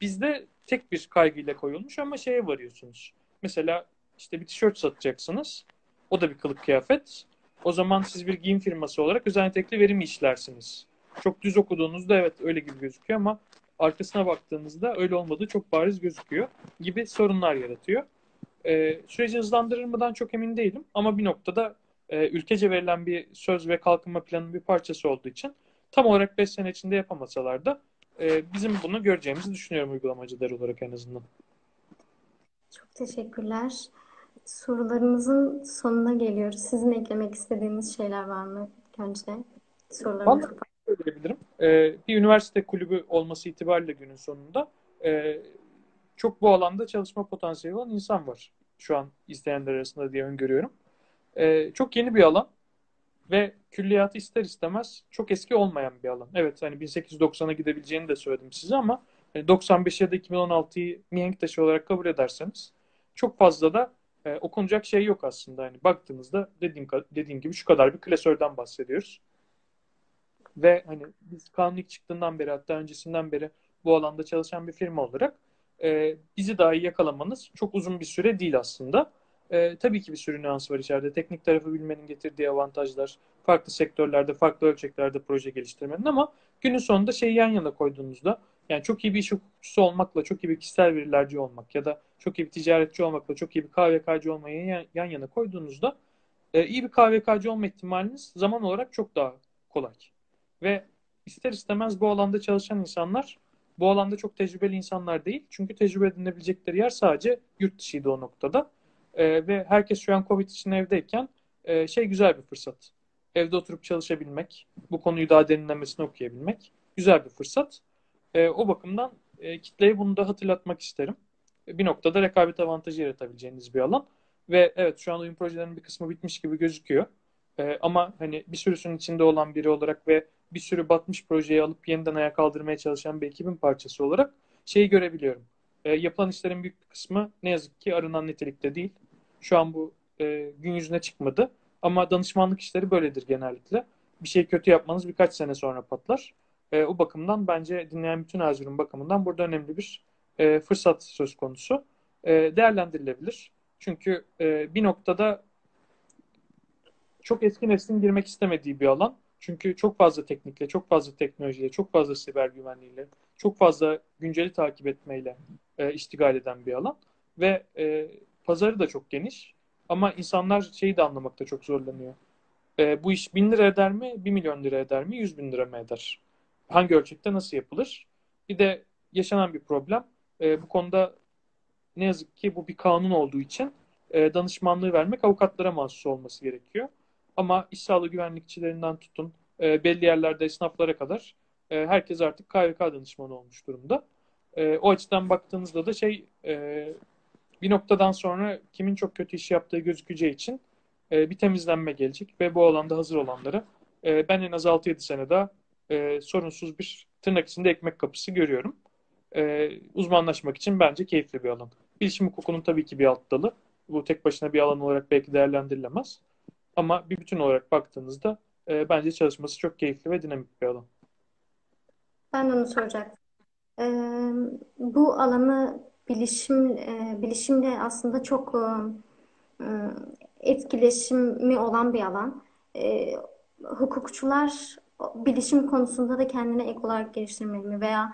bizde tek bir kaygıyla koyulmuş ama şeye varıyorsunuz. Mesela işte bir tişört satacaksınız. O da bir kılık kıyafet. O zaman siz bir giyim firması olarak özel tekli verimi işlersiniz. Çok düz okuduğunuzda evet öyle gibi gözüküyor ama arkasına baktığınızda öyle olmadığı çok bariz gözüküyor gibi sorunlar yaratıyor. E, süreci hızlandırır mıdan çok emin değilim ama bir noktada e, ülkece verilen bir söz ve kalkınma planının bir parçası olduğu için tam olarak 5 sene içinde yapamasalar da e, bizim bunu göreceğimizi düşünüyorum uygulamacılar olarak en azından. Çok teşekkürler. Sorularımızın sonuna geliyoruz. Sizin eklemek istediğiniz şeyler var mı önce? Sorularımızı söyleyebilirim. Ee, bir üniversite kulübü olması itibariyle günün sonunda e, çok bu alanda çalışma potansiyeli olan insan var şu an izleyenler arasında diye öngörüyorum. E, çok yeni bir alan. ve külliyatı ister istemez çok eski olmayan bir alan. Evet hani 1890'a gidebileceğini de söyledim size ama 95 hani ya da 2016'yı mihenk taşı olarak kabul ederseniz çok fazla da e, okunacak şey yok aslında. Yani baktığınızda dediğim, dediğim gibi şu kadar bir klasörden bahsediyoruz. Ve hani biz kanun ilk çıktığından beri hatta öncesinden beri bu alanda çalışan bir firma olarak e, bizi daha iyi yakalamanız çok uzun bir süre değil aslında. E, tabii ki bir sürü nüans var içeride. Teknik tarafı bilmenin getirdiği avantajlar, farklı sektörlerde, farklı ölçeklerde proje geliştirmenin ama günün sonunda şeyi yan yana koyduğunuzda yani çok iyi bir iş hukukçusu olmakla, çok iyi bir kişisel verilerci olmak ya da çok iyi bir ticaretçi olmakla, çok iyi bir KVK'cı olmayı yan, yan yana koyduğunuzda e, iyi bir KVK'cı olma ihtimaliniz zaman olarak çok daha kolay. Ve ister istemez bu alanda çalışan insanlar bu alanda çok tecrübeli insanlar değil. Çünkü tecrübe edinebilecekleri yer sadece yurt dışıydı o noktada. E, ve herkes şu an Covid için evdeyken e, şey güzel bir fırsat. Evde oturup çalışabilmek, bu konuyu daha derinlemesine okuyabilmek güzel bir fırsat. E, o bakımdan e, kitleye bunu da hatırlatmak isterim. E, bir noktada rekabet avantajı yaratabileceğiniz bir alan. Ve evet şu an oyun projelerinin bir kısmı bitmiş gibi gözüküyor. E, ama hani bir sürüsünün içinde olan biri olarak ve bir sürü batmış projeyi alıp yeniden ayağa kaldırmaya çalışan bir ekibin parçası olarak şeyi görebiliyorum. E, yapılan işlerin büyük bir kısmı ne yazık ki arınan nitelikte değil. Şu an bu e, gün yüzüne çıkmadı. Ama danışmanlık işleri böyledir genellikle. Bir şey kötü yapmanız birkaç sene sonra patlar. E, o bakımdan bence dinleyen bütün Erzurum bakımından burada önemli bir e, fırsat söz konusu. E, değerlendirilebilir. Çünkü e, bir noktada çok eski neslin girmek istemediği bir alan. Çünkü çok fazla teknikle, çok fazla teknolojiyle, çok fazla siber güvenliğiyle, çok fazla günceli takip etmeyle e, iştigal eden bir alan. Ve e, pazarı da çok geniş. Ama insanlar şeyi de anlamakta çok zorlanıyor. E, bu iş bin lira eder mi, bir milyon lira eder mi, yüz bin lira mı eder? Hangi ölçekte nasıl yapılır? Bir de yaşanan bir problem. E, bu konuda ne yazık ki bu bir kanun olduğu için e, danışmanlığı vermek avukatlara mahsus olması gerekiyor. Ama iş sağlığı güvenlikçilerinden tutun e, belli yerlerde esnaflara kadar e, herkes artık KVK danışmanı olmuş durumda. E, o açıdan baktığınızda da şey e, bir noktadan sonra kimin çok kötü iş yaptığı gözükeceği için e, bir temizlenme gelecek ve bu alanda hazır olanları e, ben en az 6-7 sene daha e, sorunsuz bir tırnak içinde ekmek kapısı görüyorum. E, uzmanlaşmak için bence keyifli bir alan. Bilişim hukukunun tabii ki bir alt dalı. Bu tek başına bir alan olarak belki değerlendirilemez. Ama bir bütün olarak baktığınızda e, bence çalışması çok keyifli ve dinamik bir alan. Ben onu soracaktım. Ee, bu alanı bilişim e, bilişimle aslında çok e, e, etkileşimi olan bir alan. E, hukukçular bilişim konusunda da kendine ek olarak geliştirmeli mi veya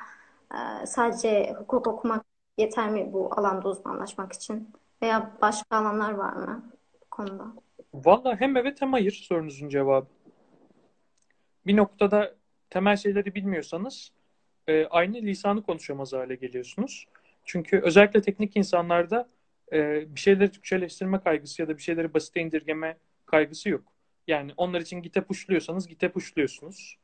e, sadece hukuk okumak yeter mi bu alanda uzmanlaşmak için veya başka alanlar var mı bu konuda? Valla hem evet hem hayır sorunuzun cevabı. Bir noktada temel şeyleri bilmiyorsanız e, aynı lisanı konuşamaz hale geliyorsunuz. Çünkü özellikle teknik insanlarda e, bir şeyleri Türkçeleştirme kaygısı ya da bir şeyleri basite indirgeme kaygısı yok. Yani onlar için Git'e pushluyorsanız Git'e pushluyorsunuz.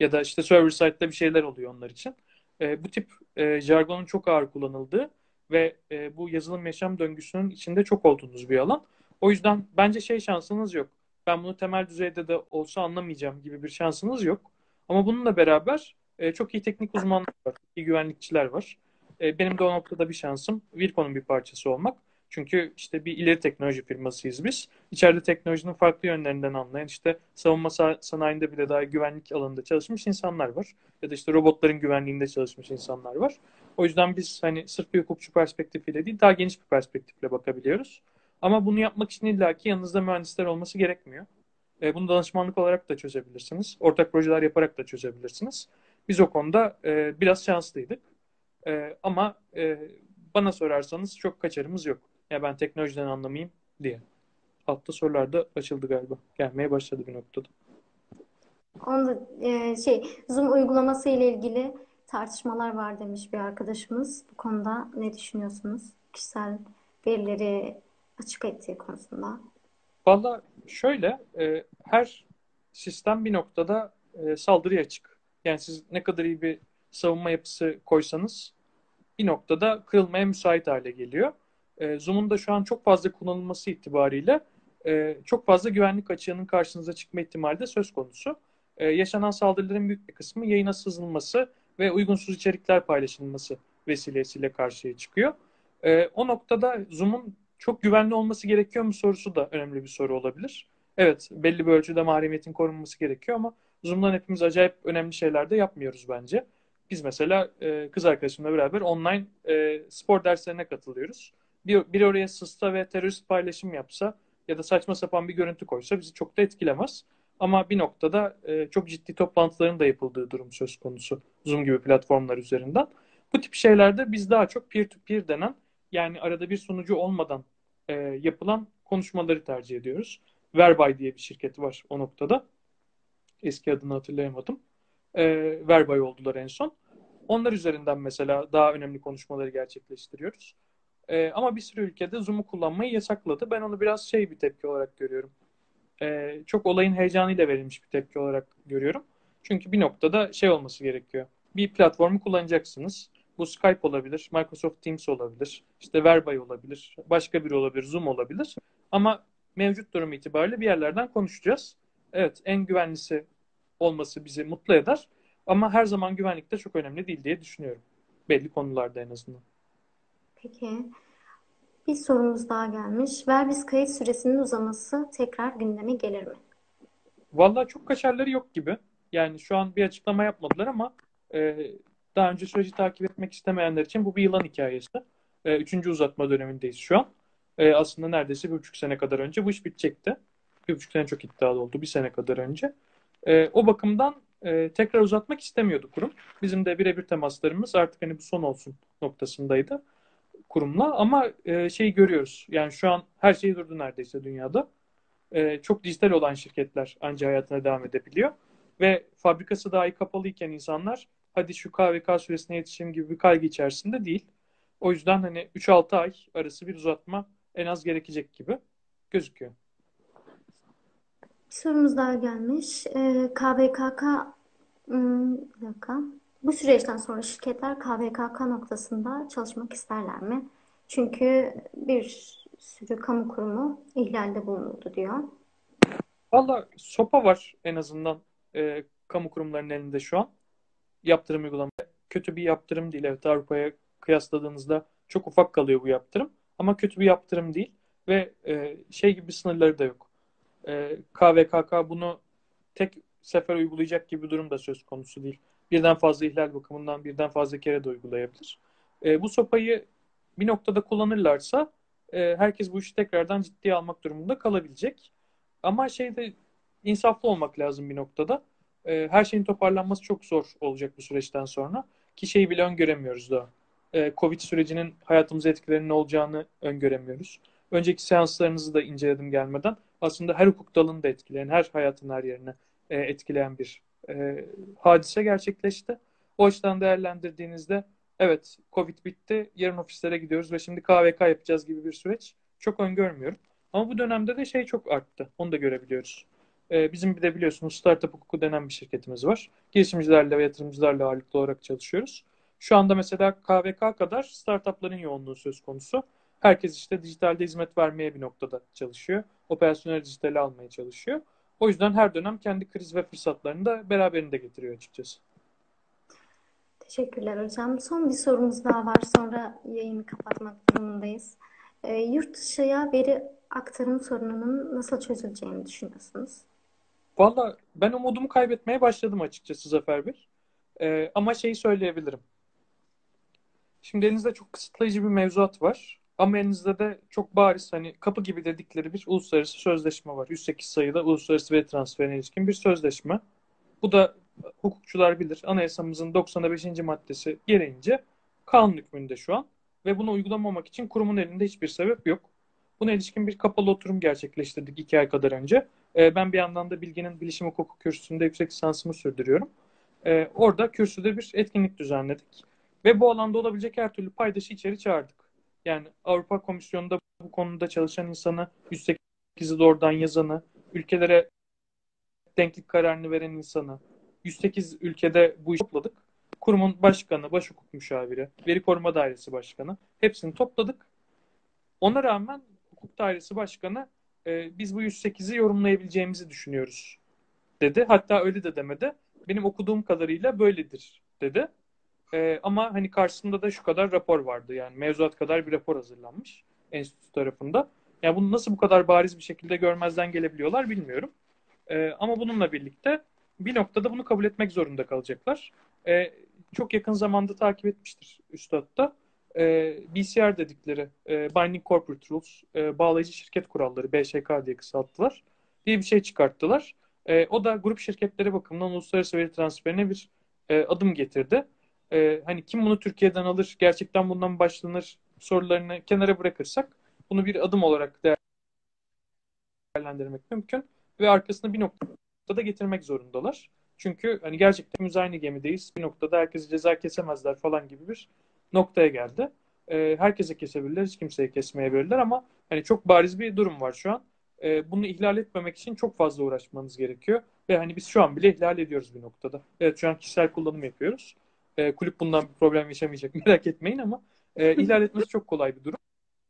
Ya da işte server side'da bir şeyler oluyor onlar için. E, bu tip e, jargonun çok ağır kullanıldığı ve e, bu yazılım yaşam döngüsünün içinde çok olduğunuz bir alan. O yüzden bence şey şansınız yok. Ben bunu temel düzeyde de olsa anlamayacağım gibi bir şansınız yok. Ama bununla beraber e, çok iyi teknik uzmanlar var, iyi güvenlikçiler var. E, benim de o noktada bir şansım Virkon'un bir parçası olmak. Çünkü işte bir ileri teknoloji firmasıyız biz. İçeride teknolojinin farklı yönlerinden anlayan işte savunma sanayinde bile daha güvenlik alanında çalışmış insanlar var. Ya da işte robotların güvenliğinde çalışmış insanlar var. O yüzden biz hani sırf bir hukukçu perspektifiyle değil daha geniş bir perspektifle bakabiliyoruz. Ama bunu yapmak için illaki yanınızda mühendisler olması gerekmiyor. E, bunu danışmanlık olarak da çözebilirsiniz. Ortak projeler yaparak da çözebilirsiniz. Biz o konuda e, biraz şanslıydık. E, ama e, bana sorarsanız çok kaçarımız yok. Ya ben teknolojiden anlamayayım diye. Altta sorular da açıldı galiba. Gelmeye başladı bir noktada. Onda e, şey Zoom uygulaması ile ilgili tartışmalar var demiş bir arkadaşımız. Bu konuda ne düşünüyorsunuz? Kişisel verileri açık ettiği konusunda. Valla şöyle e, her sistem bir noktada e, saldırıya açık. Yani siz ne kadar iyi bir savunma yapısı koysanız bir noktada kırılmaya müsait hale geliyor. E, Zoom'un da şu an çok fazla kullanılması itibariyle e, çok fazla güvenlik açığının karşınıza çıkma ihtimali de söz konusu. E, yaşanan saldırıların büyük bir kısmı yayına sızılması ve uygunsuz içerikler paylaşılması vesilesiyle karşıya çıkıyor. E, o noktada Zoom'un çok güvenli olması gerekiyor mu sorusu da önemli bir soru olabilir. Evet belli bir ölçüde mahremiyetin korunması gerekiyor ama Zoom'dan hepimiz acayip önemli şeyler de yapmıyoruz bence. Biz mesela e, kız arkadaşımla beraber online e, spor derslerine katılıyoruz. Bir, bir oraya sısta ve terörist paylaşım yapsa ya da saçma sapan bir görüntü koysa bizi çok da etkilemez. Ama bir noktada e, çok ciddi toplantıların da yapıldığı durum söz konusu Zoom gibi platformlar üzerinden. Bu tip şeylerde biz daha çok peer-to-peer denen yani arada bir sunucu olmadan e, yapılan konuşmaları tercih ediyoruz. Verbay diye bir şirket var o noktada. Eski adını hatırlayamadım. E, Verbay oldular en son. Onlar üzerinden mesela daha önemli konuşmaları gerçekleştiriyoruz. E, ama bir sürü ülkede Zoom'u kullanmayı yasakladı. Ben onu biraz şey bir tepki olarak görüyorum. E, çok olayın heyecanıyla verilmiş bir tepki olarak görüyorum. Çünkü bir noktada şey olması gerekiyor. Bir platformu kullanacaksınız. Bu Skype olabilir, Microsoft Teams olabilir, işte Verbay olabilir, başka biri olabilir, Zoom olabilir. Ama mevcut durum itibariyle bir yerlerden konuşacağız. Evet, en güvenlisi olması bizi mutlu eder. Ama her zaman güvenlik de çok önemli değil diye düşünüyorum. Belli konularda en azından. Peki. Bir sorumuz daha gelmiş. Verbis kayıt süresinin uzaması tekrar gündeme gelir mi? Vallahi çok kaçarları yok gibi. Yani şu an bir açıklama yapmadılar ama e, daha önce süreci takip etmek istemeyenler için bu bir yılan hikayesi. E, üçüncü uzatma dönemindeyiz şu an. E, aslında neredeyse bir buçuk sene kadar önce bu iş bitecekti. Bir buçuk sene çok iddialı oldu. Bir sene kadar önce. E, o bakımdan e, tekrar uzatmak istemiyordu kurum. Bizim de birebir temaslarımız artık hani bu son olsun noktasındaydı kurumla ama e, şeyi görüyoruz. Yani şu an her şey durdu neredeyse dünyada. E, çok dijital olan şirketler ancak hayatına devam edebiliyor. Ve fabrikası dahi kapalıyken insanlar hadi şu KVK süresine yetişeyim gibi bir kaygı içerisinde değil. O yüzden hani 3-6 ay arası bir uzatma en az gerekecek gibi gözüküyor. Bir sorumuz daha gelmiş. Ee, KVKK hmm, bir dakika. Bu süreçten sonra şirketler KVKK noktasında çalışmak isterler mi? Çünkü bir sürü kamu kurumu ihlalde bulunuldu diyor. Valla sopa var en azından e, kamu kurumlarının elinde şu an. Yaptırım uygulama. Kötü bir yaptırım değil. Evet Avrupa'ya kıyasladığınızda çok ufak kalıyor bu yaptırım. Ama kötü bir yaptırım değil. Ve e, şey gibi sınırları da yok. E, KVKK bunu tek sefer uygulayacak gibi bir durum da söz konusu değil birden fazla ihlal bakımından birden fazla kere de uygulayabilir. E, bu sopayı bir noktada kullanırlarsa e, herkes bu işi tekrardan ciddiye almak durumunda kalabilecek. Ama şeyde insaflı olmak lazım bir noktada. E, her şeyin toparlanması çok zor olacak bu süreçten sonra. Ki şeyi bile öngöremiyoruz daha. E, Covid sürecinin hayatımıza etkilerinin olacağını öngöremiyoruz. Önceki seanslarınızı da inceledim gelmeden. Aslında her hukuk dalını da etkileyen, her hayatın her yerine e, etkileyen bir e, hadise gerçekleşti. O açıdan değerlendirdiğinizde evet Covid bitti, yarın ofislere gidiyoruz ve şimdi KVK yapacağız gibi bir süreç çok öngörmüyorum. Ama bu dönemde de şey çok arttı. Onu da görebiliyoruz. Ee, bizim bir de biliyorsunuz startup hukuku denen bir şirketimiz var. Girişimcilerle ve yatırımcılarla ağırlıklı olarak çalışıyoruz. Şu anda mesela KVK kadar startupların yoğunluğu söz konusu. Herkes işte dijitalde hizmet vermeye bir noktada çalışıyor. Operasyonel dijitali almaya çalışıyor. O yüzden her dönem kendi kriz ve fırsatlarını da beraberinde getiriyor açıkçası. Teşekkürler hocam. Son bir sorumuz daha var. Sonra yayını kapatmak durumundayız. E, yurt dışıya veri aktarım sorununun nasıl çözüleceğini düşünüyorsunuz? Valla ben umudumu kaybetmeye başladım açıkçası Zafer Bey. E, ama şeyi söyleyebilirim. Şimdi elinizde çok kısıtlayıcı bir mevzuat var. Ama elinizde de çok bariz hani kapı gibi dedikleri bir uluslararası sözleşme var. 108 sayıda uluslararası veri transferine ilişkin bir sözleşme. Bu da hukukçular bilir. Anayasamızın 95. maddesi gereğince kanun hükmünde şu an. Ve bunu uygulamamak için kurumun elinde hiçbir sebep yok. Buna ilişkin bir kapalı oturum gerçekleştirdik iki ay kadar önce. Ee, ben bir yandan da Bilgi'nin bilişim hukuku kürsüsünde yüksek lisansımı sürdürüyorum. Ee, orada kürsüde bir etkinlik düzenledik. Ve bu alanda olabilecek her türlü paydaşı içeri çağırdık. Yani Avrupa Komisyonu'nda bu konuda çalışan insanı, 108'i doğrudan yazanı, ülkelere denklik kararını veren insanı, 108 ülkede bu işi topladık. Kurumun başkanı, baş hukuk müşaviri, veri koruma dairesi başkanı hepsini topladık. Ona rağmen hukuk dairesi başkanı e, biz bu 108'i yorumlayabileceğimizi düşünüyoruz dedi. Hatta öyle de demedi. Benim okuduğum kadarıyla böyledir dedi. E, ama hani karşısında da şu kadar rapor vardı. Yani mevzuat kadar bir rapor hazırlanmış enstitü tarafında. Yani bunu nasıl bu kadar bariz bir şekilde görmezden gelebiliyorlar bilmiyorum. E, ama bununla birlikte bir noktada bunu kabul etmek zorunda kalacaklar. E, çok yakın zamanda takip etmiştir Üstad da. E, BCR dedikleri e, Binding Corporate Rules, e, bağlayıcı şirket kuralları, BŞK diye kısalttılar, diye bir şey çıkarttılar. E, o da grup şirketleri bakımından uluslararası veri transferine bir e, adım getirdi. E, hani kim bunu Türkiye'den alır, gerçekten bundan başlanır sorularını kenara bırakırsak bunu bir adım olarak değerlendirmek mümkün ve arkasını bir noktada getirmek zorundalar. Çünkü hani gerçekten aynı gemideyiz. Bir noktada herkese ceza kesemezler falan gibi bir noktaya geldi. E, herkese kesebilirler, hiç kimseye kesmeyebilirler ama hani çok bariz bir durum var şu an. E, bunu ihlal etmemek için çok fazla uğraşmanız gerekiyor. Ve hani biz şu an bile ihlal ediyoruz bir noktada. Evet şu an kişisel kullanım yapıyoruz. E, kulüp bundan bir problem yaşamayacak merak etmeyin ama e, ihlal etmesi çok kolay bir durum.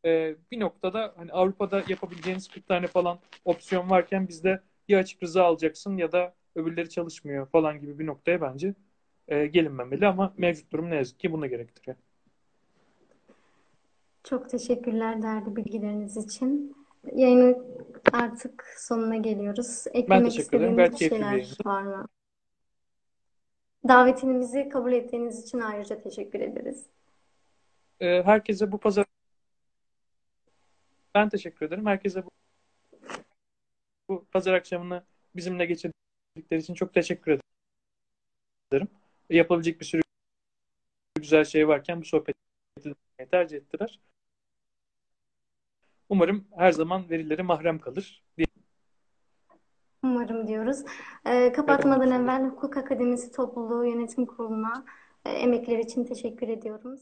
E, bir noktada hani Avrupa'da yapabileceğiniz 40 tane falan opsiyon varken bizde ya açık rıza alacaksın ya da öbürleri çalışmıyor falan gibi bir noktaya bence e, gelinmemeli ama mevcut durum ne yazık ki buna gerektiriyor. Çok teşekkürler değerli bilgileriniz için. Yayının artık sonuna geliyoruz. Ben Eklemek teşekkür ederim. bir şeyler var mı? Davetimizi kabul ettiğiniz için ayrıca teşekkür ederiz. E, herkese bu pazar ben teşekkür ederim. Herkese bu, bu pazar akşamını bizimle geçirdikleri için çok teşekkür ederim. Yapabilecek bir sürü güzel şey varken bu sohbeti tercih ettiler. Umarım her zaman verileri mahrem kalır. Umarım diyoruz. Ee, kapatmadan evvel Hukuk Akademisi Topluluğu Yönetim Kurulu'na e, emekleri için teşekkür ediyorum.